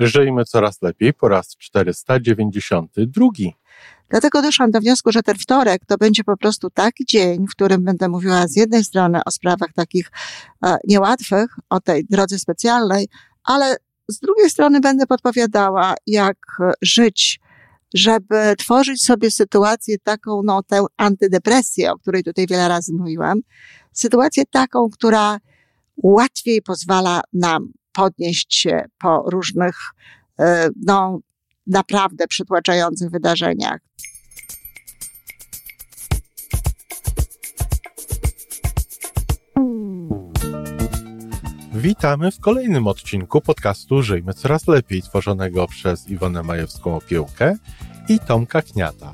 Żyjmy coraz lepiej po raz 492. Dlatego doszłam do wniosku, że ten wtorek to będzie po prostu taki dzień, w którym będę mówiła z jednej strony o sprawach takich e, niełatwych, o tej drodze specjalnej, ale z drugiej strony będę podpowiadała, jak żyć, żeby tworzyć sobie sytuację taką, no tę antydepresję, o której tutaj wiele razy mówiłam, sytuację taką, która łatwiej pozwala nam podnieść się po różnych, e, no, naprawdę przytłaczających wydarzeniach. Witamy w kolejnym odcinku podcastu Żyjmy Coraz Lepiej, tworzonego przez Iwonę Majewską Opiełkę i Tomka Kniata.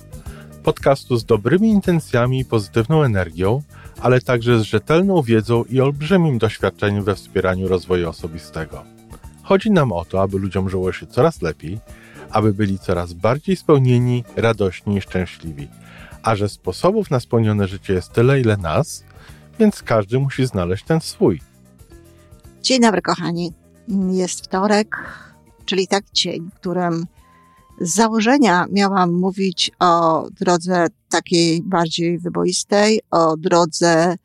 Podcastu z dobrymi intencjami i pozytywną energią, ale także z rzetelną wiedzą i olbrzymim doświadczeniem we wspieraniu rozwoju osobistego. Chodzi nam o to, aby ludziom żyło się coraz lepiej, aby byli coraz bardziej spełnieni, radośni i szczęśliwi. A że sposobów na spełnione życie jest tyle, ile nas, więc każdy musi znaleźć ten swój. Dzień dobry, kochani. Jest wtorek, czyli taki dzień, w którym z założenia miałam mówić o drodze takiej bardziej wyboistej, o drodze,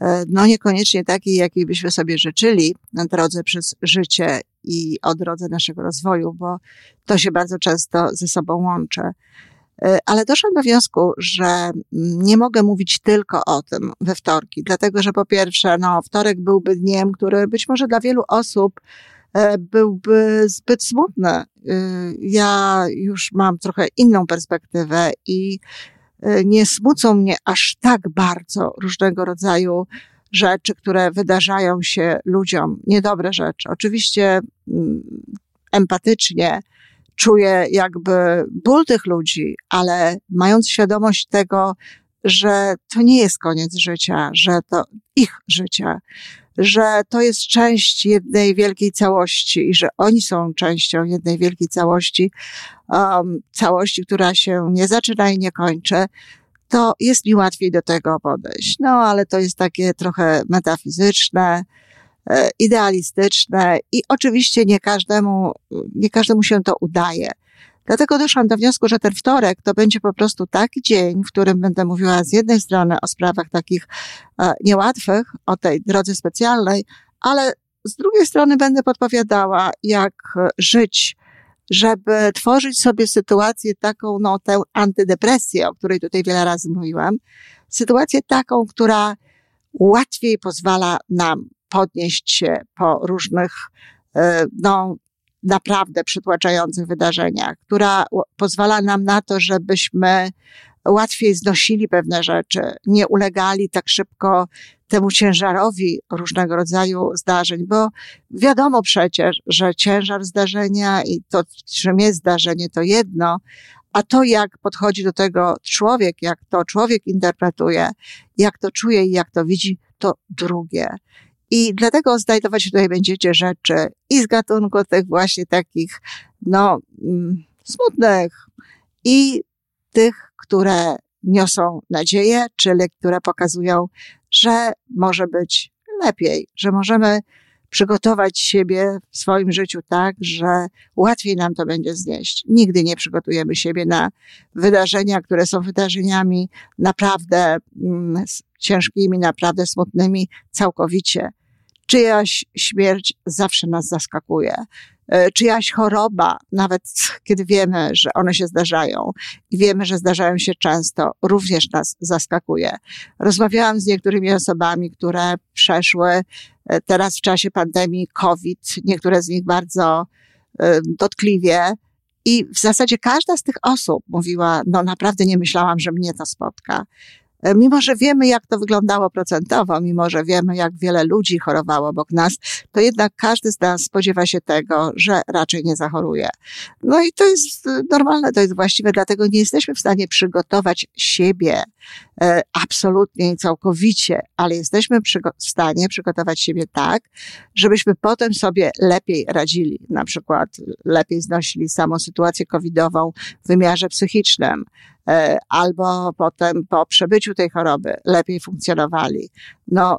e, no niekoniecznie takiej, jakiej byśmy sobie życzyli, na drodze przez życie i o drodze naszego rozwoju, bo to się bardzo często ze sobą łączy. E, ale doszłam do wniosku, że nie mogę mówić tylko o tym we wtorki, dlatego że po pierwsze, no, wtorek byłby dniem, który być może dla wielu osób byłby zbyt smutny. E, ja już mam trochę inną perspektywę i nie smucą mnie aż tak bardzo różnego rodzaju rzeczy, które wydarzają się ludziom, niedobre rzeczy. Oczywiście mm, empatycznie czuję jakby ból tych ludzi, ale mając świadomość tego, że to nie jest koniec życia, że to ich życia, że to jest część jednej wielkiej całości i że oni są częścią jednej wielkiej całości, um, całości, która się nie zaczyna i nie kończy, to jest mi łatwiej do tego podejść. No, ale to jest takie trochę metafizyczne, e, idealistyczne i oczywiście nie każdemu, nie każdemu się to udaje. Dlatego doszłam do wniosku, że ten wtorek to będzie po prostu taki dzień, w którym będę mówiła z jednej strony o sprawach takich e, niełatwych, o tej drodze specjalnej, ale z drugiej strony będę podpowiadała, jak żyć żeby tworzyć sobie sytuację taką, no tę antydepresję, o której tutaj wiele razy mówiłam, sytuację taką, która łatwiej pozwala nam podnieść się po różnych, e, no, naprawdę przytłaczających wydarzeniach, która pozwala nam na to, żebyśmy łatwiej znosili pewne rzeczy, nie ulegali tak szybko temu ciężarowi różnego rodzaju zdarzeń, bo wiadomo przecież, że ciężar zdarzenia i to, czym jest zdarzenie, to jedno, a to, jak podchodzi do tego człowiek, jak to człowiek interpretuje, jak to czuje i jak to widzi, to drugie. I dlatego znajdować tutaj będziecie rzeczy i z gatunku tych właśnie takich, no, mm, smutnych i tych, które niosą nadzieję, czyli które pokazują, że może być lepiej, że możemy przygotować siebie w swoim życiu tak, że łatwiej nam to będzie znieść. Nigdy nie przygotujemy siebie na wydarzenia, które są wydarzeniami naprawdę mm, ciężkimi, naprawdę smutnymi, całkowicie. Czyjaś śmierć zawsze nas zaskakuje. E, czyjaś choroba, nawet kiedy wiemy, że one się zdarzają i wiemy, że zdarzają się często, również nas zaskakuje. Rozmawiałam z niektórymi osobami, które przeszły e, teraz w czasie pandemii COVID, niektóre z nich bardzo e, dotkliwie. I w zasadzie każda z tych osób mówiła, no naprawdę nie myślałam, że mnie to spotka. E, mimo że wiemy, jak to wyglądało procentowo, mimo że wiemy, jak wiele ludzi chorowało obok nas, to jednak każdy z nas spodziewa się tego, że raczej nie zachoruje. No i to jest normalne, to jest właściwe, dlatego nie jesteśmy w stanie przygotować siebie e, absolutnie i całkowicie, ale jesteśmy w stanie przygotować siebie tak, żebyśmy potem sobie lepiej radzili, na przykład lepiej znosili samą sytuację covidową w wymiarze psychicznym, E, albo potem po przebyciu tej choroby lepiej funkcjonowali, no,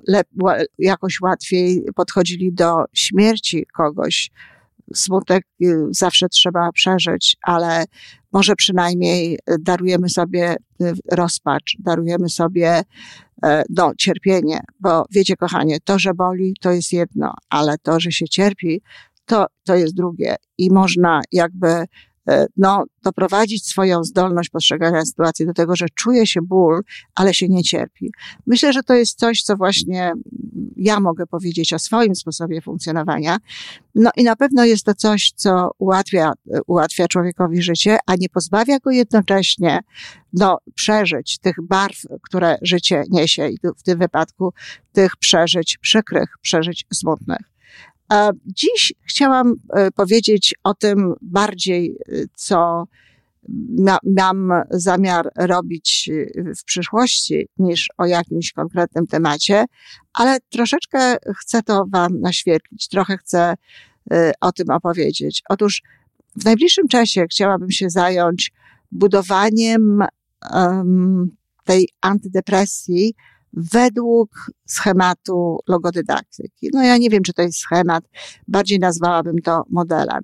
jakoś łatwiej podchodzili do śmierci kogoś. Smutek y, zawsze trzeba przeżyć, ale może przynajmniej darujemy sobie y, rozpacz, darujemy sobie e, no, cierpienie, bo wiecie, kochanie, to, że boli, to jest jedno, ale to, że się cierpi, to, to jest drugie. I można jakby E, no, doprowadzić swoją zdolność postrzegania sytuacji do tego, że czuje się ból, ale się nie cierpi. Myślę, że to jest coś, co właśnie ja mogę powiedzieć o swoim sposobie funkcjonowania. No i na pewno jest to coś, co ułatwia, ułatwia człowiekowi życie, a nie pozbawia go jednocześnie no, przeżyć tych barw, które życie niesie i w tym wypadku tych przeżyć przykrych, przeżyć smutnych. Dziś chciałam e, powiedzieć o tym bardziej, e, co mam zamiar robić e, w przyszłości, niż o jakimś konkretnym temacie, ale troszeczkę chcę to Wam naświetlić, trochę chcę o tym opowiedzieć. Otóż w najbliższym czasie chciałabym się zająć budowaniem um, tej antydepresji według schematu logodydaktyki. No ja nie wiem, czy to jest schemat, bardziej nazwałabym to modelem.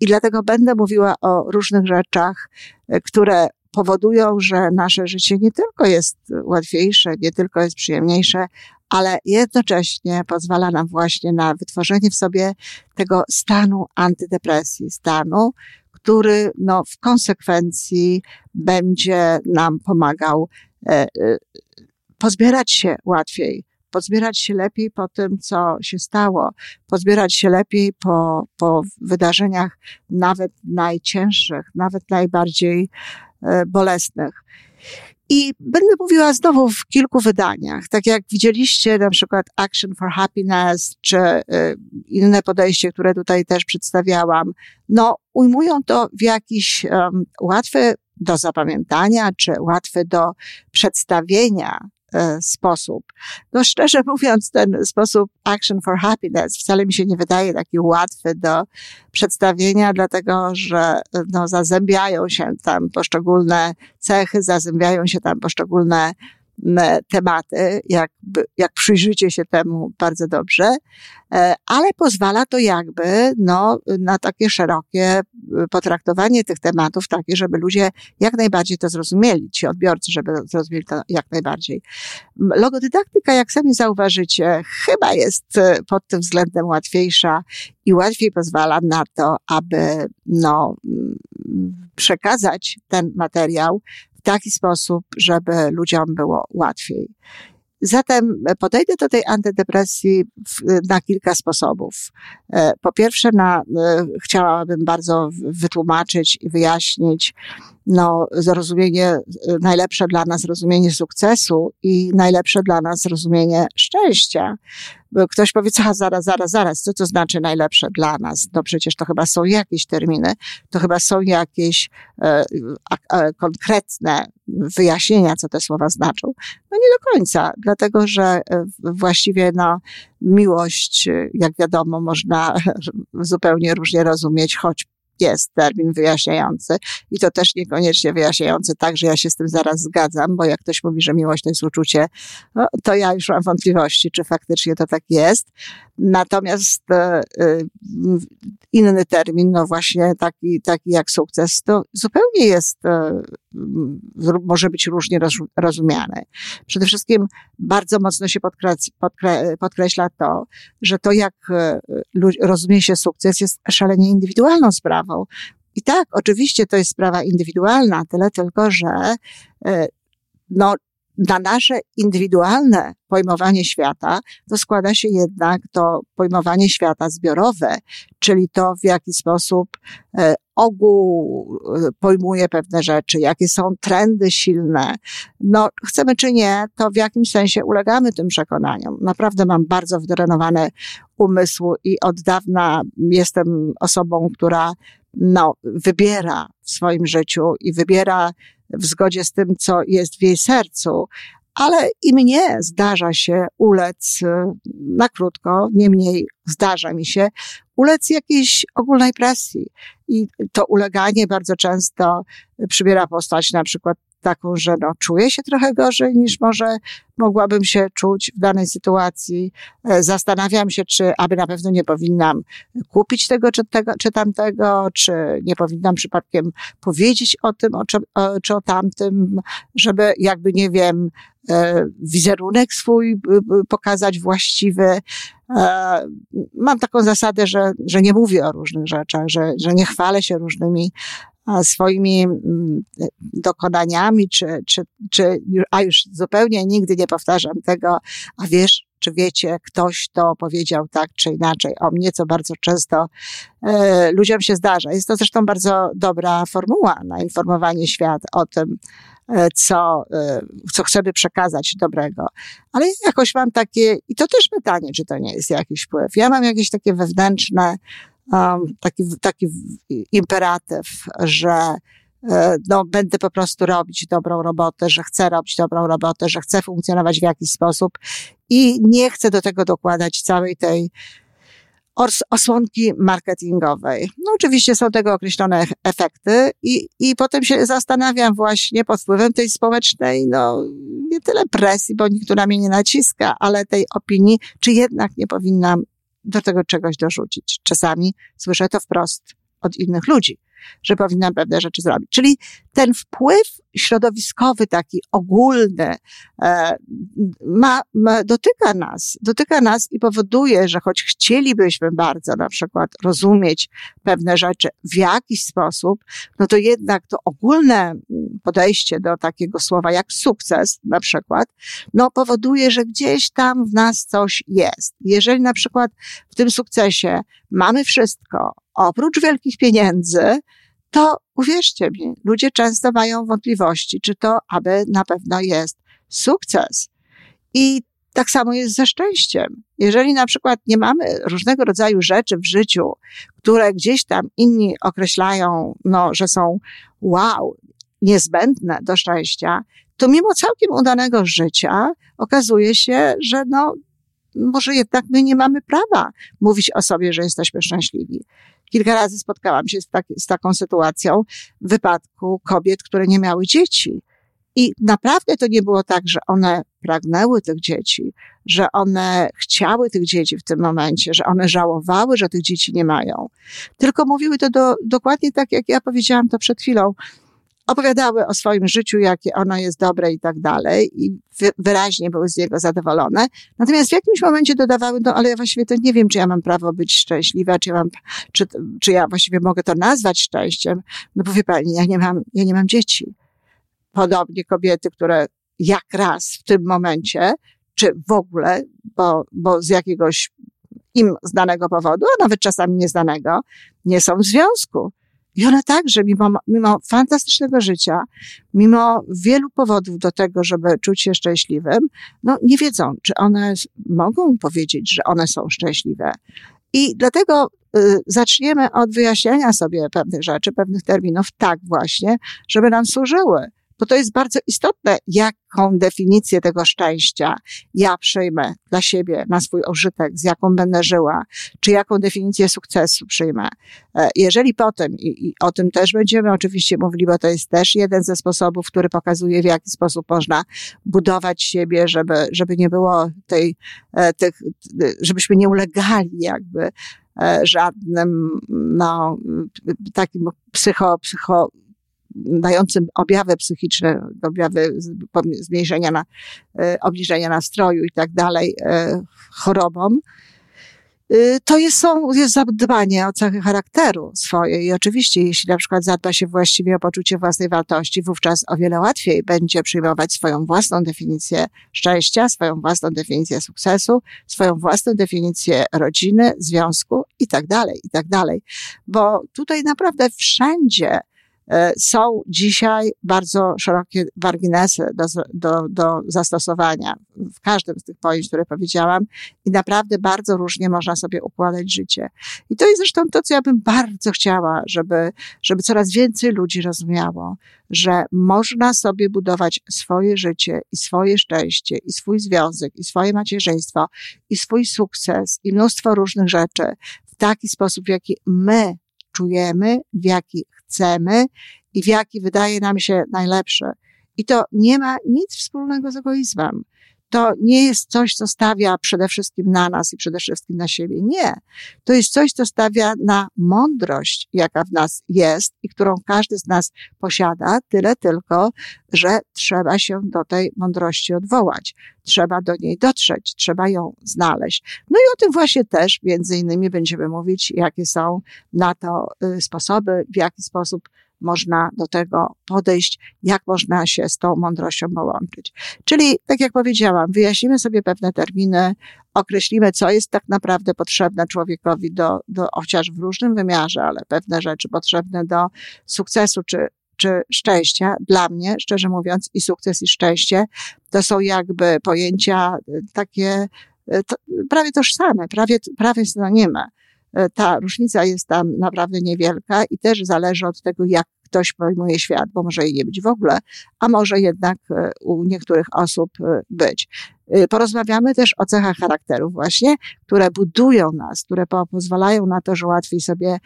I dlatego będę mówiła o różnych rzeczach, e, które powodują, że nasze życie nie tylko jest łatwiejsze, nie tylko jest przyjemniejsze, ale jednocześnie pozwala nam właśnie na wytworzenie w sobie tego stanu antydepresji, stanu, który no, w konsekwencji będzie nam pomagał e, e, pozbierać się łatwiej, pozbierać się lepiej po tym, co się stało, pozbierać się lepiej po, po wydarzeniach nawet najcięższych, nawet najbardziej e, bolesnych. I będę mówiła znowu w kilku wydaniach. Tak jak widzieliście, na przykład Action for Happiness, czy e, inne podejście, które tutaj też przedstawiałam, no, ujmują to w jakiś um, łatwy do zapamiętania, czy łatwy do przedstawienia sposób. No szczerze mówiąc, ten sposób Action for Happiness wcale mi się nie wydaje taki łatwy do przedstawienia, dlatego że no, zazębiają się tam poszczególne cechy, zazębiają się tam poszczególne tematy, jak, jak przyjrzycie się temu bardzo dobrze, e, ale pozwala to jakby no, na takie szerokie e, potraktowanie tych tematów, takie, żeby ludzie jak najbardziej to zrozumieli, ci odbiorcy, żeby zrozumieli to jak najbardziej. Logodydaktyka, jak sami zauważycie, chyba jest e, pod tym względem łatwiejsza i łatwiej pozwala na to, aby no, przekazać ten materiał taki sposób, żeby ludziom było łatwiej. Zatem podejdę do tej antydepresji na kilka sposobów. E, po pierwsze, na, e, chciałabym bardzo wytłumaczyć i wyjaśnić no, zrozumienie, e, najlepsze dla nas zrozumienie sukcesu i najlepsze dla nas zrozumienie szczęścia. Ktoś powie, co, zaraz, zaraz, zaraz, co to znaczy najlepsze dla nas? No przecież to chyba są jakieś terminy, to chyba są jakieś e, konkretne wyjaśnienia, co te słowa znaczą. No nie do końca, dlatego że e, właściwie no, miłość, jak wiadomo, można zupełnie różnie rozumieć, choć jest termin wyjaśniający i to też niekoniecznie wyjaśniający tak, że ja się z tym zaraz zgadzam, bo jak ktoś mówi, że miłość to jest uczucie, no, to ja już mam wątpliwości, czy faktycznie to tak jest. Natomiast e, e, inny termin, no właśnie taki, taki jak sukces, to zupełnie jest, e, może być różnie rozumiany. Przede wszystkim bardzo mocno się podkreśla to, że to jak rozumie się sukces jest szalenie indywidualną sprawą. I tak, oczywiście to jest sprawa indywidualna, tyle tylko, że no, na nasze indywidualne pojmowanie świata, to składa się jednak to pojmowanie świata zbiorowe, czyli to, w jaki sposób e, ogół e, pojmuje pewne rzeczy, jakie są trendy silne. No, chcemy czy nie, to w jakimś sensie ulegamy tym przekonaniom. Naprawdę mam bardzo wydrenowany umysł i od dawna jestem osobą, która no, wybiera w swoim życiu i wybiera w zgodzie z tym, co jest w jej sercu, ale i mnie zdarza się ulec y, na krótko, niemniej zdarza mi się ulec jakiejś ogólnej presji. I to uleganie bardzo często przybiera postać na przykład taką, że no, czuję się trochę gorzej niż może mogłabym się czuć w danej sytuacji. E, zastanawiam się, czy aby na pewno nie powinnam kupić tego czy, tego, czy tamtego, czy nie powinnam przypadkiem powiedzieć o tym, o, czy, o, czy o tamtym, żeby jakby, nie wiem, e, wizerunek swój pokazać właściwy. E, mam taką zasadę, że, że nie mówię o różnych rzeczach, że, że nie chwalę się różnymi swoimi mm, dokonaniami, czy, czy, czy, a już zupełnie nigdy nie powtarzam tego, a wiesz, czy wiecie, ktoś to powiedział tak czy inaczej o mnie, co bardzo często e, ludziom się zdarza. Jest to zresztą bardzo dobra formuła na informowanie świat o tym, e, co, e, co chcemy przekazać dobrego. Ale jakoś mam takie, i to też pytanie, czy to nie jest jakiś wpływ. Ja mam jakieś takie wewnętrzne taki, taki imperatyw, że e, no, będę po prostu robić dobrą robotę, że chcę robić dobrą robotę, że chcę funkcjonować w jakiś sposób i nie chcę do tego dokładać całej tej osłonki marketingowej. No oczywiście są tego określone efekty i, i potem się zastanawiam właśnie pod wpływem tej społecznej, no nie tyle presji, bo nikt na mnie nie naciska, ale tej opinii, czy jednak nie powinnam do tego czegoś dorzucić. Czasami słyszę to wprost od innych ludzi że powinnam pewne rzeczy zrobić. Czyli ten wpływ środowiskowy, taki ogólny, e, ma, ma, dotyka nas, dotyka nas i powoduje, że choć chcielibyśmy bardzo na przykład rozumieć pewne rzeczy w jakiś sposób, no to jednak to ogólne podejście do takiego słowa jak sukces na przykład, no powoduje, że gdzieś tam w nas coś jest. Jeżeli na przykład w tym sukcesie mamy wszystko, oprócz wielkich pieniędzy, to uwierzcie mi, ludzie często mają wątpliwości, czy to aby na pewno jest sukces. I tak samo jest ze szczęściem. Jeżeli na przykład nie mamy różnego rodzaju rzeczy w życiu, które gdzieś tam inni określają, no, że są wow, niezbędne do szczęścia, to mimo całkiem udanego życia okazuje się, że no, może jednak my nie mamy prawa mówić o sobie, że jesteśmy szczęśliwi. Kilka razy spotkałam się z, tak, z taką sytuacją w wypadku kobiet, które nie miały dzieci. I naprawdę to nie było tak, że one pragnęły tych dzieci, że one chciały tych dzieci w tym momencie, że one żałowały, że tych dzieci nie mają. Tylko mówiły to do, dokładnie tak, jak ja powiedziałam to przed chwilą opowiadały o swoim życiu, jakie ono jest dobre i tak dalej i wyraźnie były z niego zadowolone. Natomiast w jakimś momencie dodawały, no ale ja właściwie to nie wiem, czy ja mam prawo być szczęśliwa, czy ja mam, czy, czy ja właściwie mogę to nazwać szczęściem. No bo wie pani, ja nie mam, ja nie mam dzieci. Podobnie kobiety, które jak raz w tym momencie, czy w ogóle, bo, bo z jakiegoś im znanego powodu, a nawet czasami nieznanego, nie są w związku. I one także, mimo, mimo fantastycznego życia, mimo wielu powodów do tego, żeby czuć się szczęśliwym, no nie wiedzą, czy one mogą powiedzieć, że one są szczęśliwe. I dlatego y, zaczniemy od wyjaśniania sobie pewnych rzeczy, pewnych terminów, tak właśnie, żeby nam służyły bo to jest bardzo istotne, jaką definicję tego szczęścia ja przyjmę dla siebie, na swój użytek, z jaką będę żyła, czy jaką definicję sukcesu przyjmę. E, jeżeli potem, i, i o tym też będziemy oczywiście mówili, bo to jest też jeden ze sposobów, który pokazuje, w jaki sposób można budować siebie, żeby, żeby nie było tej, e, tych, żebyśmy nie ulegali jakby e, żadnym, no, takim psycho, psycho, dającym objawy psychiczne, objawy zmniejszenia na, e, obniżenia nastroju i tak dalej, e, chorobom, e, to jest, są, jest zadbanie o cechy charakteru swoje i oczywiście, jeśli na przykład zadba się właściwie o poczucie własnej wartości, wówczas o wiele łatwiej będzie przyjmować swoją własną definicję szczęścia, swoją własną definicję sukcesu, swoją własną definicję rodziny, związku i tak dalej, i tak dalej. Bo tutaj naprawdę wszędzie są dzisiaj bardzo szerokie marginesy do, do, do zastosowania w każdym z tych pojęć, które powiedziałam i naprawdę bardzo różnie można sobie układać życie. I to jest zresztą to, co ja bym bardzo chciała, żeby, żeby coraz więcej ludzi rozumiało, że można sobie budować swoje życie i swoje szczęście i swój związek i swoje macierzyństwo i swój sukces i mnóstwo różnych rzeczy w taki sposób, w jaki my czujemy, w jaki chcemy i w jaki wydaje nam się najlepszy. I to nie ma nic wspólnego z egoizmem to nie jest coś, co stawia przede wszystkim na nas i przede wszystkim na siebie. Nie. To jest coś, co stawia na mądrość, jaka w nas jest i którą każdy z nas posiada, tyle tylko, że trzeba się do tej mądrości odwołać. Trzeba do niej dotrzeć, trzeba ją znaleźć. No i o tym właśnie też między innymi będziemy mówić, jakie są na to y, sposoby, w jaki sposób można do tego podejść, jak można się z tą mądrością połączyć. Czyli, tak jak powiedziałam, wyjaśnimy sobie pewne terminy, określimy, co jest tak naprawdę potrzebne człowiekowi do, do chociaż w różnym wymiarze, ale pewne rzeczy potrzebne do sukcesu czy, czy szczęścia. Dla mnie, szczerze mówiąc, i sukces, i szczęście to są jakby pojęcia takie to, prawie tożsame, prawie, prawie synonimy. E, ta różnica jest tam naprawdę niewielka i też zależy od tego, jak ktoś pojmuje świat, bo może jej nie być w ogóle, a może jednak e, u niektórych osób e, być. Porozmawiamy też o cechach charakteru właśnie, które budują nas, które pozwalają na to, że łatwiej sobie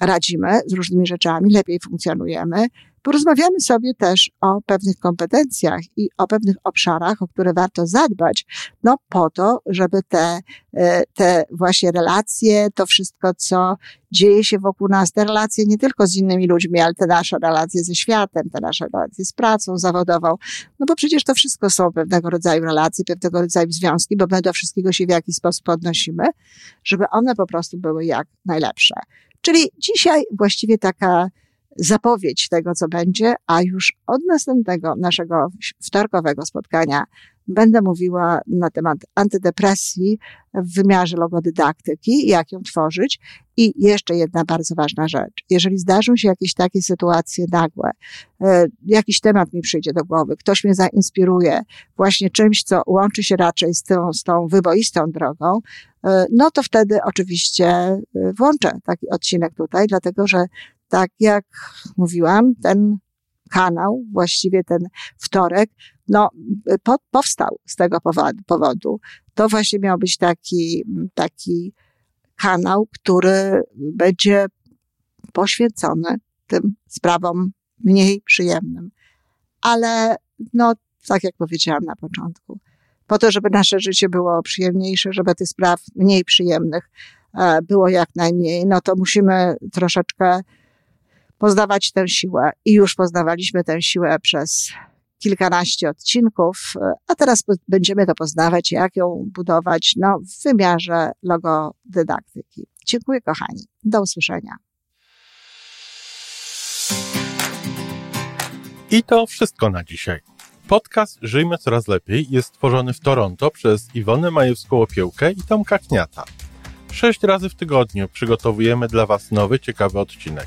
radzimy z różnymi rzeczami, lepiej funkcjonujemy, Porozmawiamy sobie też o pewnych kompetencjach i o pewnych obszarach, o które warto zadbać, no po to, żeby te, e, te właśnie relacje, to wszystko, co dzieje się wokół nas, te relacje nie tylko z innymi ludźmi, ale te nasze relacje ze światem, te nasze relacje z pracą zawodową, no bo przecież to wszystko są pewnego rodzaju relacje, pewnego rodzaju związki, bo my do wszystkiego się w jakiś sposób odnosimy, żeby one po prostu były jak najlepsze. Czyli dzisiaj właściwie taka zapowiedź tego, co będzie, a już od następnego naszego wtorkowego spotkania będę mówiła na temat antydepresji w wymiarze logodydaktyki, jak ją tworzyć. I jeszcze jedna bardzo ważna rzecz. Jeżeli zdarzą się jakieś takie sytuacje nagłe, e, jakiś temat mi przyjdzie do głowy, ktoś mnie zainspiruje właśnie czymś, co łączy się raczej z tą, z tą wyboistą drogą, e, no to wtedy oczywiście e, włączę taki odcinek tutaj, dlatego że tak jak mówiłam, ten kanał, właściwie ten wtorek, no, po, powstał z tego powodu. To właśnie miał być taki, taki kanał, który będzie poświęcony tym sprawom mniej przyjemnym. Ale, no, tak jak powiedziałam na początku, po to, żeby nasze życie było przyjemniejsze, żeby tych spraw mniej przyjemnych e, było jak najmniej, no to musimy troszeczkę poznawać tę siłę. I już poznawaliśmy tę siłę przez kilkanaście odcinków, a teraz będziemy to poznawać, jak ją budować no, w wymiarze logodydaktyki. Dziękuję kochani. Do usłyszenia. I to wszystko na dzisiaj. Podcast Żyjmy Coraz Lepiej jest stworzony w Toronto przez Iwonę Majewską-Opiełkę i Tomka Kniata. Sześć razy w tygodniu przygotowujemy dla Was nowy, ciekawy odcinek.